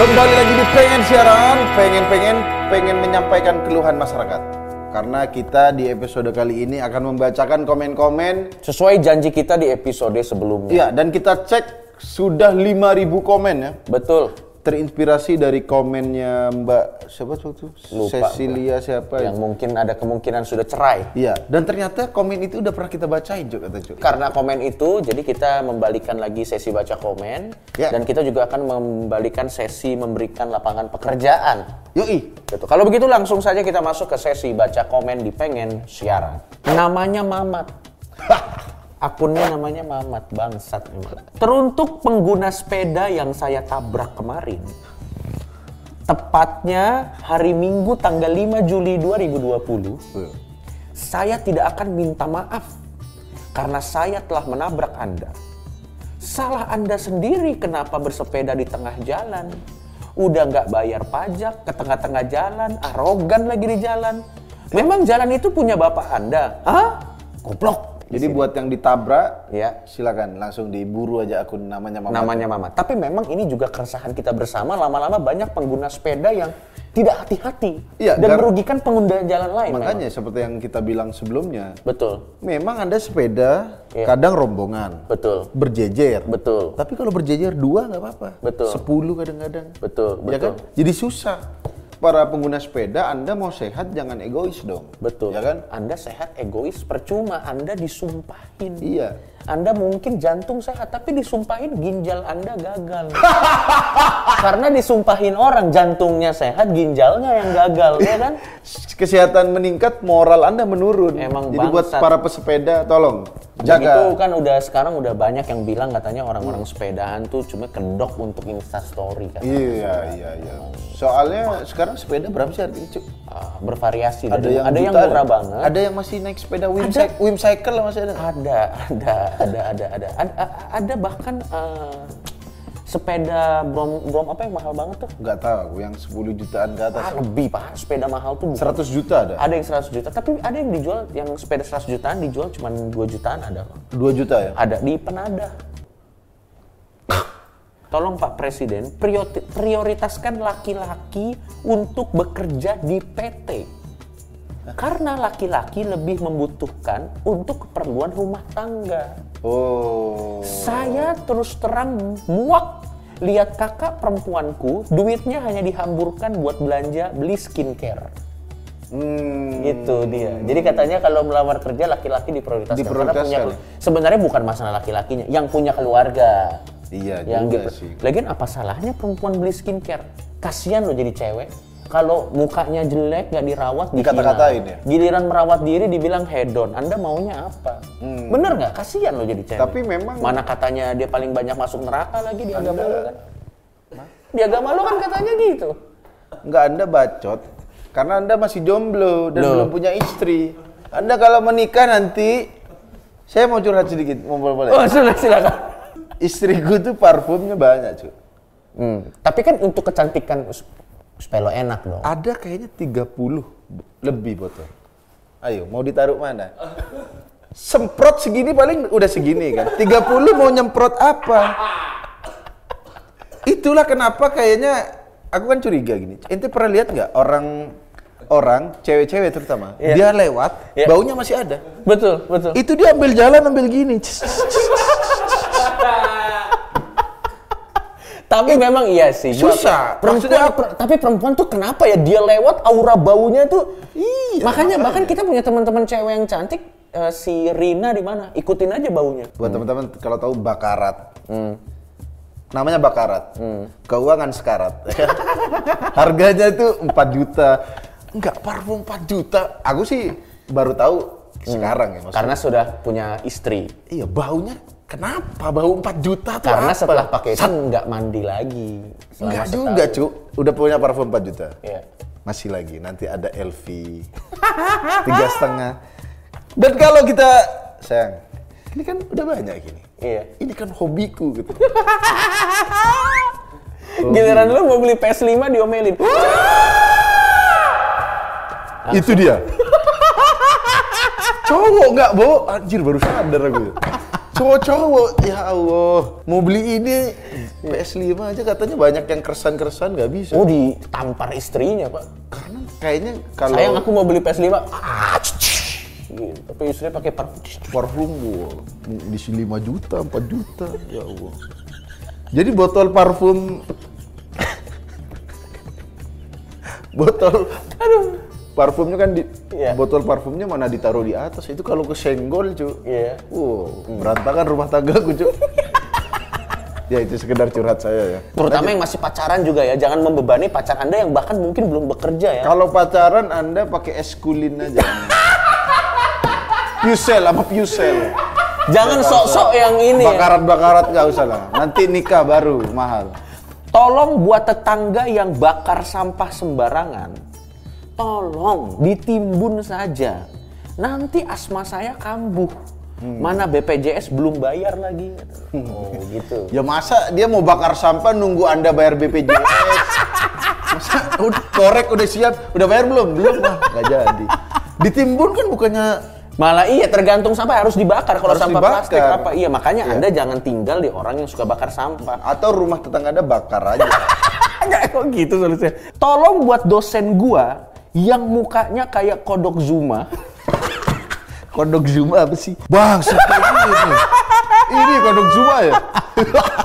Kembali lagi di pengen siaran, pengen pengen pengen menyampaikan keluhan masyarakat. Karena kita di episode kali ini akan membacakan komen-komen. Sesuai janji kita di episode sebelumnya. Iya, dan kita cek sudah 5000 komen ya. Betul. Terinspirasi dari komennya Mbak siapa tuh? Lupa Cecilia siapa ya? Yang mungkin ada kemungkinan sudah cerai. Iya, dan ternyata komen itu udah pernah kita bacain juga kata Cuk. Karena komen itu, jadi kita membalikan lagi sesi baca komen. Ya. Dan kita juga akan membalikan sesi memberikan lapangan pekerjaan. Yoi. Gitu. Kalau begitu langsung saja kita masuk ke sesi baca komen di pengen siaran. Namanya Mamat. Akunnya namanya Mamat bangsat memang. Teruntuk pengguna sepeda yang saya tabrak kemarin. Tepatnya hari Minggu tanggal 5 Juli 2020. Saya tidak akan minta maaf karena saya telah menabrak Anda. Salah Anda sendiri kenapa bersepeda di tengah jalan. Udah nggak bayar pajak ke tengah-tengah jalan, arogan lagi di jalan. Memang jalan itu punya bapak Anda? Hah? Goblok. Jadi buat yang ditabrak, Ya. silakan langsung diburu aja akun namanya Mama. Namanya Mama. Tapi memang ini juga keresahan kita bersama. Lama-lama banyak pengguna sepeda yang tidak hati-hati Iya, dan merugikan pengguna jalan lain. Makanya seperti yang kita bilang sebelumnya, memang. betul, memang Anda sepeda Iya. kadang rombongan, betul, berjejer. betul, Tapi kalau berjejer dua nggak apa-apa. Betul. Sepuluh kadang-kadang. betul, Ya betul. kan? Jadi susah. Para pengguna sepeda, Anda mau sehat jangan egois dong. Betul. Ya kan? Anda sehat egois percuma Anda disumpahin. Iya. Anda mungkin jantung sehat tapi disumpahin ginjal Anda gagal. Karena disumpahin orang jantungnya sehat, ginjalnya yang gagal, ya kan? Kesehatan meningkat, moral Anda menurun. Emang Jadi buat bangsat. para pesepeda, tolong Jaga. kan udah sekarang udah banyak yang bilang katanya orang-orang sepedaan tuh cuma kedok untuk instastory kan. Iya, iya, iya. Soalnya sekarang sepeda berapa sih harganya, Cuk? Ah, bervariasi. Ada Dari- yang ada yang murah banget. Ada yang masih naik sepeda whim, Ada. cycle masih ada. Ada, ada, ada, ada, ada, ada, ada bahkan eh, sepeda brom brom apa yang mahal banget tuh? Nggak tahu, aku yang 10 jutaan ke atas. Ah, lebih pak, sepeda mahal tuh bukan. 100 juta ada? Ada yang 100 juta, tapi ada yang dijual, yang sepeda 100 jutaan dijual cuma 2 jutaan ada kok. 2 juta ya? Ada di Penada. Tolong Pak Presiden, priori- prioritaskan laki-laki untuk bekerja di PT. Karena laki-laki lebih membutuhkan untuk keperluan rumah tangga. Oh. Saya terus terang muak lihat kakak perempuanku duitnya hanya dihamburkan buat belanja beli skincare. Hmm. Gitu dia. Jadi katanya kalau melamar kerja laki-laki diprioritaskan. Karena punya Diprioritaskan. kelu- sebenarnya bukan masalah laki-lakinya, yang punya keluarga. Iya yang juga gitu. sih. Lagian apa salahnya perempuan beli skincare? Kasihan loh jadi cewek. Kalau mukanya jelek nggak dirawat. Dikata-katain ya? Giliran merawat diri dibilang hedon. Anda maunya apa? Bener nggak? Kasihan loh jadi cewek. Hmm. Tapi memang- mana katanya dia paling banyak masuk neraka lagi di agama lu kan? Di agama lu kan katanya gitu. Nggak Anda bacot, karena Anda masih jomblo dan Loh. belum punya istri. Anda kalau menikah nanti, saya mau curhat sedikit, mau boleh? Oh, silakan silakan. Istriku tuh parfumnya banyak, cuy. Hmm. Tapi kan untuk kecantikan supaya lo enak dong. Ada kayaknya 30 lebih botol. Ayo, mau ditaruh mana? Semprot segini paling udah segini kan. 30 mau nyemprot apa? Itulah kenapa kayaknya aku kan curiga gini. Ente pernah lihat nggak orang orang cewek-cewek terutama Iya. dia lewat Iya. baunya masih ada. Betul, betul. Itu dia ambil jalan ambil gini. Tapi memang iya sih. Susah. Perempuan, Maksudnya per- tapi perempuan tuh kenapa ya dia lewat aura baunya tuh. Iya, Makanya bahkan kita punya teman-teman cewek yang cantik eh, si Rina di mana? Ikutin aja baunya. Buat teman-teman kalau tahu bakarat. Namanya bakarat. Keuangan sekarat. Harganya itu 4 juta. Enggak, parfum 4 juta. Aku sih baru tahu sekarang ya maksudnya. Karena sudah punya istri. Iya, baunya kenapa bau 4 juta tuh Karena apa? setelah pakai itu nggak mandi lagi. Enggak juga, cu. Udah punya parfum 4 juta. Iya. Masih lagi, nanti ada LV. Tiga setengah. Dan kalau kita, sayang, ini kan udah banyak gini. Iya. Ini kan hobiku gitu. Giliran lu mau beli PS5 diomelin. Itu dia. Cowok nggak, Bo? Anjir, baru sadar aku. Cowok-cowok, ya Allah. Mau beli ini PS5 aja katanya banyak yang keresan-keresan nggak bisa. Oh ditampar istrinya pak. Karena kayaknya kalau Sayang aku mau beli PS5. Ah, gitu. Tapi istrinya pakai parfum. parfum gua di sini 5 juta, 4 juta, ya Allah. Jadi botol parfum botol aduh parfumnya kan di Iya. botol parfumnya mana ditaruh di atas itu kalau kesenggol cu Iya. wow berantakan rumah tanggaku cu ya itu sekedar curhat saya ya Terutama yang masih pacaran juga ya. Jangan membebani pacar anda yang bahkan mungkin belum bekerja ya. kalau pacaran anda pakai eskulin aja Pusel apa pusel Jangan sok-sok yang ini ya. bakarat-bakarat nggak usah lah nanti nikah baru mahal Tolong buat tetangga yang bakar sampah sembarangan. Tolong ditimbun saja. Nanti asma saya kambuh. Mana BPJS belum bayar lagi. Oh gitu. Ya masa dia mau bakar sampah nunggu Anda bayar BPJS? masa udah korek udah siap, udah bayar belum? Belum lah, nggak jadi. Ditimbun kan bukannya Malah iya tergantung sampah harus dibakar. Kalau Harus sampah dibakar. plastik apa? Iya makanya Iya. Anda jangan tinggal di orang yang suka bakar sampah. atau rumah tetangga Anda bakar aja. Enggak kok gitu solusinya. Tolong buat dosen gua yang mukanya kayak kodok Zuma. Kodok Zuma apa sih? Bang, ini. Ini kodok Zuma ya?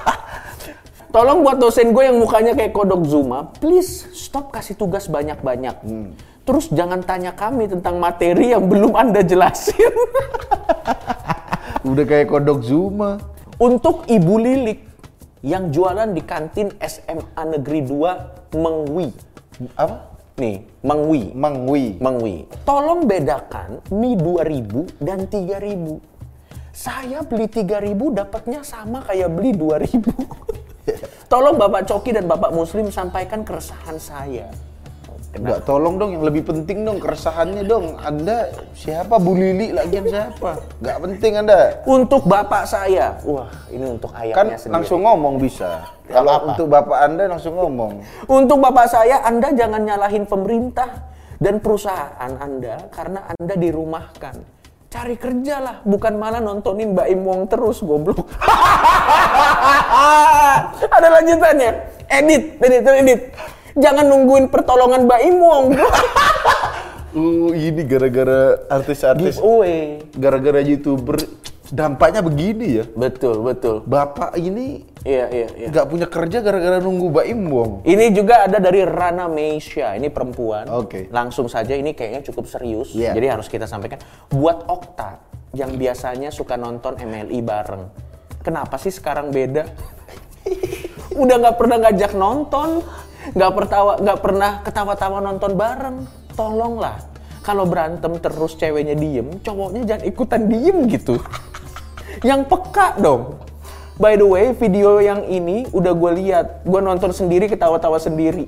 Tolong buat dosen gue yang mukanya kayak kodok Zuma, please stop kasih tugas banyak-banyak. Terus jangan tanya kami tentang materi yang belum Anda jelasin. Udah kayak kodok Zuma. Untuk Ibu Lilik yang jualan di kantin SMA Negeri 2 Mengwi. Apa? Nih, Mengwi. Mangwi. Mengwi. Tolong bedakan mie 2000 dan 3000. Saya beli 3000 dapatnya sama kayak beli 2000. Tolong Bapak Coki dan Bapak Muslim sampaikan keresahan saya. Enggak, tolong dong yang lebih penting dong keresahannya dong. Anda siapa Bu Lili lagian siapa? Enggak penting Anda. Untuk Bapak saya. Wah, ini untuk Kan ayahnya sendiri. langsung ngomong bisa. Kalau untuk bapak anda langsung ngomong. Untuk Bapak saya, Anda jangan nyalahin pemerintah dan perusahaan Anda karena Anda dirumahkan. Cari kerja lah, bukan malah nontonin Mbak Im Wong terus, goblok. Ada lanjutannya. Edit, edit, edit. Jangan nungguin pertolongan Mbak Im Wong. Uh, ini gara-gara artis-artis, Giveaway. gara-gara youtuber, dampaknya begini ya. Betul, betul. Bapak ini Iya, iya, iya. nggak punya kerja gara-gara nunggu Mbak Imbong. Ini juga ada dari Rana Meisha, ini perempuan. Oke. Langsung saja ini kayaknya cukup serius. Iya. Jadi harus kita sampaikan. Buat Okta yang biasanya suka nonton MLI bareng. Kenapa sih sekarang beda? Udah nggak pernah ngajak nonton, nggak pertawa, nggak pernah ketawa-tawa nonton bareng. Tolonglah, kalau berantem terus ceweknya diem, cowoknya jangan ikutan diem gitu. Yang peka dong. By the way, video yang ini udah gue lihat, gue nonton sendiri ketawa-tawa sendiri.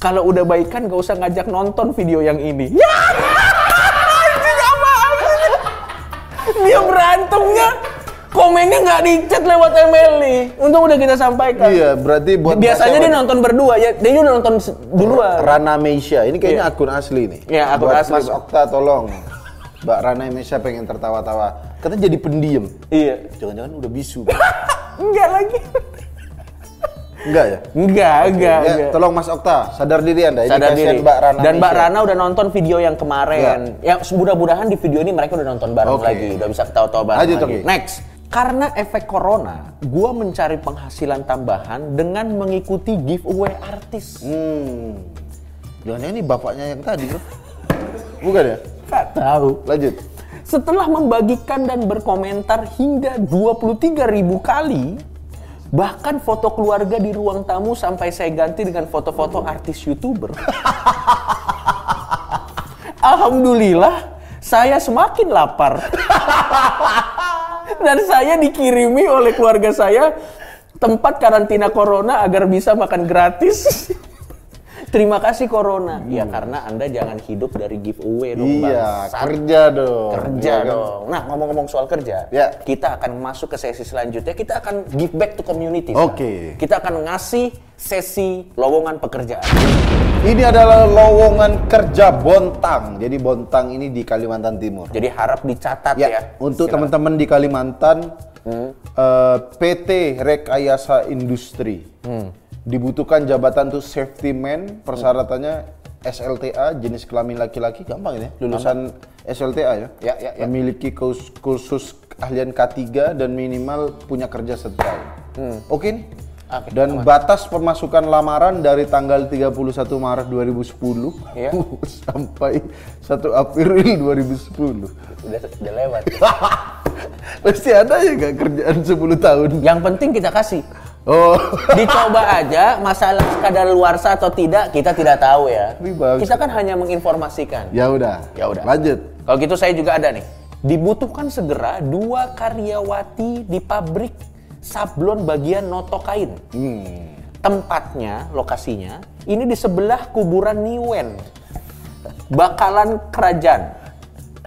Kalau udah baikan gak usah ngajak nonton video yang ini. Ya? Dia berantemnya, komennya nggak dicat lewat email nih. Untung udah kita sampaikan. Iya, berarti buat Biasanya dia nonton berdua ya, dia udah nonton duluan. Rana Meisha. Ini kayaknya Iya. akun asli nih. Iya, akun Buat asli, Mas. Okta tolong. Mbak Rana Meisha pengen tertawa-tawa. Katanya jadi pendiam. Iya. Jangan-jangan udah bisu. Enggak lagi. Enggak ya? Enggak, enggak, Ya, enggak. tolong Mas Okta, sadar diri Anda. Ini sadar diri. Mbak Rana Dan Mbak. Rana udah nonton video yang kemarin. Ya, mudah-mudahan di video ini mereka udah nonton bareng Oke. lagi, udah bisa ketawa-tawa bareng Lanjut, lagi. Oki. Next. Karena efek corona, gua mencari penghasilan tambahan dengan mengikuti giveaway artis. Hmm. Jangan ini bapaknya yang tadi, bro. Bukan ya? Gak tahu. Lanjut. Setelah membagikan dan berkomentar hingga 23.000 kali, bahkan foto keluarga di ruang tamu sampai saya ganti dengan foto-foto artis YouTuber. Alhamdulillah, saya semakin lapar. dan saya dikirimi oleh keluarga saya tempat karantina corona agar bisa makan gratis. Terima kasih corona. Ya karena Anda jangan hidup dari giveaway dong, Iya, bangsat kerja dong. kerja Iya kan? dong. Nah, ngomong-ngomong soal kerja, Ya. kita akan masuk ke sesi selanjutnya. Kita akan give back to community. Oke. Sam. Kita akan ngasih sesi lowongan pekerjaan. Ini adalah lowongan kerja Bontang. Jadi Bontang ini di Kalimantan Timur. Jadi harap dicatat ya. Ya, untuk teman-teman di Kalimantan Eh, PT Rekayasa Industri. Dibutuhkan jabatan tuh safety man, persyaratannya SLTA jenis kelamin laki-laki gampang ini ya. Lulusan SLTA ya. Ya, ya, ya. Memiliki kus- kursus keahlian K3 dan minimal punya kerja satu tahun. Oke nih. Oke, dan batas pemasukan lamaran dari tanggal 31 Maret 2010 Iya. sampai 1 April 2010. Udah, udah lewat. Pasti ada ya nggak kerjaan 10 tahun. Yang penting kita kasih. Oh, Dicoba aja, masalah kadar luarsa atau tidak kita tidak tahu ya. Kita kan hanya menginformasikan. ya udah. Ya udah. Lanjut. Kalau gitu saya juga ada nih. Dibutuhkan segera dua karyawati di pabrik sablon bagian noto kain. Hmm. Tempatnya, lokasinya, ini di sebelah kuburan Niwen. Bakalan kerajaan.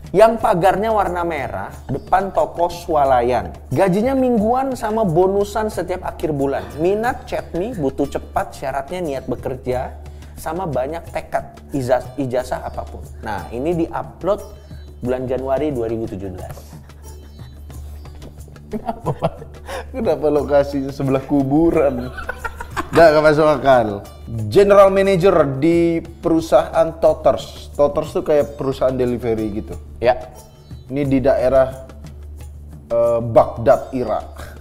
Yang pagarnya warna merah, depan toko swalayan. Gajinya mingguan sama bonusan setiap akhir bulan. Minat chat me, butuh cepat, syaratnya niat bekerja, sama banyak tekad, ijaz- ijazah apa pun. Nah, ini di-upload bulan Januari 2017. Kenapa lokasinya sebelah kuburan? Gak, gak masuk akal. General Manager di perusahaan Toters. Toters tuh kayak perusahaan delivery gitu. Ya, Ini di daerah eh, Baghdad, Irak.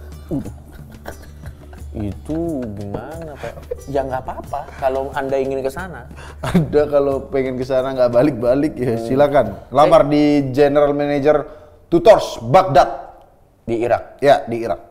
itu gimana Pak? Ya nggak apa-apa kalau Anda ingin ke sana. Ada kalau pengen ke sana nggak balik-balik ya silakan. Lamar di General Manager Tutors Baghdad. Di Irak. Ya, di Irak.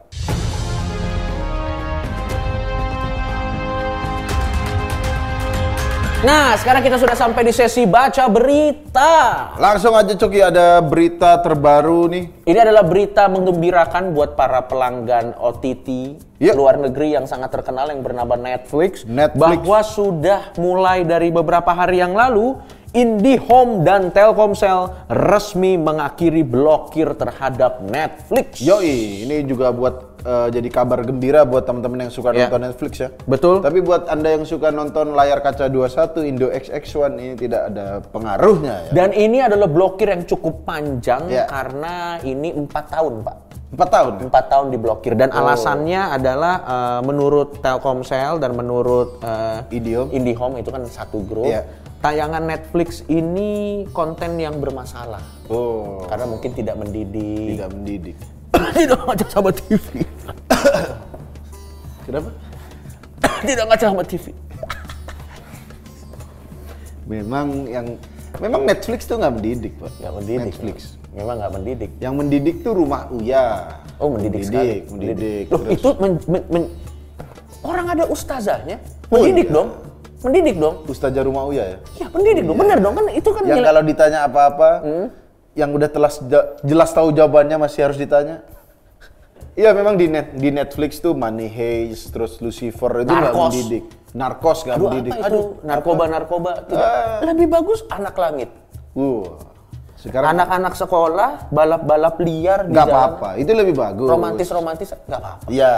Nah, sekarang kita sudah sampai di sesi baca berita. Langsung aja Coki ada berita terbaru nih. Ini adalah berita menggembirakan buat para pelanggan OTT Yep. luar negeri yang sangat terkenal yang bernama Netflix, Netflix. bahwa sudah mulai dari beberapa hari yang lalu IndiHome dan Telkomsel resmi mengakhiri blokir terhadap Netflix. Yoi, ini juga buat eh, jadi kabar gembira buat teman-teman yang suka Ya. nonton Netflix ya. Betul. Tapi buat Anda yang suka nonton layar kaca 21 Indo XX1 ini tidak ada pengaruhnya ya. Dan ini adalah blokir yang cukup panjang Ya. karena ini empat tahun, Pak. Empat tahun. empat tahun diblokir dan Oh. alasannya adalah eh, menurut Telkomsel dan menurut eh, Indihome. IndiHome itu kan satu grup. Iya. Tayangan Netflix ini konten yang bermasalah Oh, karena mungkin tidak mendidik. tidak mendidik. Tidak ngaca sama TV. Kenapa? tidak ngaca sama TV. Memang yang memang Netflix tuh nggak mendidik, Pak. Nggak mendidik. Netflix. Memang nggak mendidik. Yang mendidik tuh rumah Uya. Oh mendidik, sekali. mendidik. Loh Terus- itu men- men- men- orang ada ustazahnya. Oh, Mendidik iya. dong. Mendidik dong. Ustazah rumah Uya ya. Ya mendidik dong. Bener dong kan itu kan Yang nilai- kalau ditanya apa-apa, Hmm? Yang udah telah seja- jelas tahu jawabannya masih harus ditanya. Iya memang di net di Netflix tuh Money Heist, terus Lucifer itu nggak mendidik. Narkos nggak Aduh mendidik. apa itu? narkoba-narkoba. Tidak. Ah. Lebih bagus anak langit. Uh, sekarang Anak-anak sekolah balap-balap liar nggak apa-apa. Itu lebih bagus. Romantis-romantis nggak apa-apa. Iya.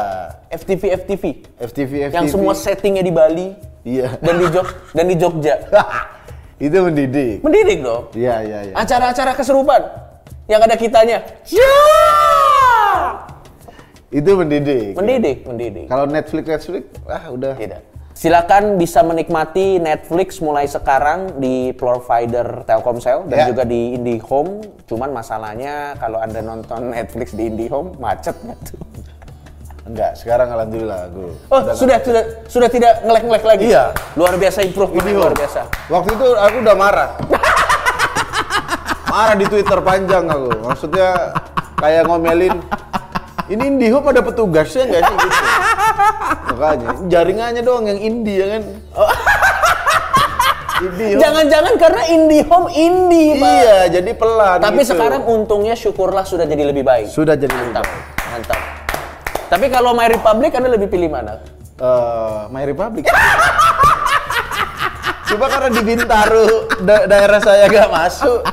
FTV FTV FTV FTV. yang semua settingnya di Bali Iya. dan di Jog dan di Jogja. itu mendidik. Mendidik dong. Iya iya iya. Acara-acara keserupan yang ada kitanya. Ya. Itu mendidik. Mendidik, mendidik. Kalau Netflix Netflix, ah udah. Tidak. Silakan bisa menikmati Netflix mulai sekarang di provider Telkomsel dan Ya. juga di IndiHome. Cuman masalahnya kalau Anda nonton Netflix di IndiHome macet nggak tuh? Enggak, sekarang alhamdulillah aku. Oh, sudah sudah sudah tidak ngelek-ngelek lagi. Iya. Luar biasa improvement Ini luar biasa. Waktu itu aku udah marah. marah di Twitter panjang aku. Maksudnya kayak ngomelin ini IndiHome ada petugasnya nggak sih gitu. Makanya jaringannya doang yang indie ya kan. Jangan-jangan karena IndiHome indie, Pak. Iya, jadi pelan. Tapi gitu. sekarang untungnya syukurlah sudah jadi lebih baik. sudah jadi lebih Mantap, baik. mantap. Tapi kalau My Republic Anda lebih pilih mana? Eh, My Republic. Coba karena di Bintaro da- daerah saya gak masuk.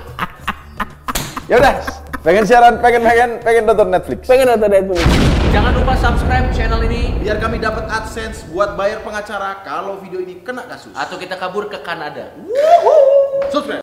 Ya udah, pengen siaran, pengen pengen pengen nonton Netflix. Pengen nonton Netflix? Jangan lupa subscribe channel ini biar kami dapat AdSense buat bayar pengacara kalau video ini kena kasus. atau kita kabur ke Kanada. Subscribe.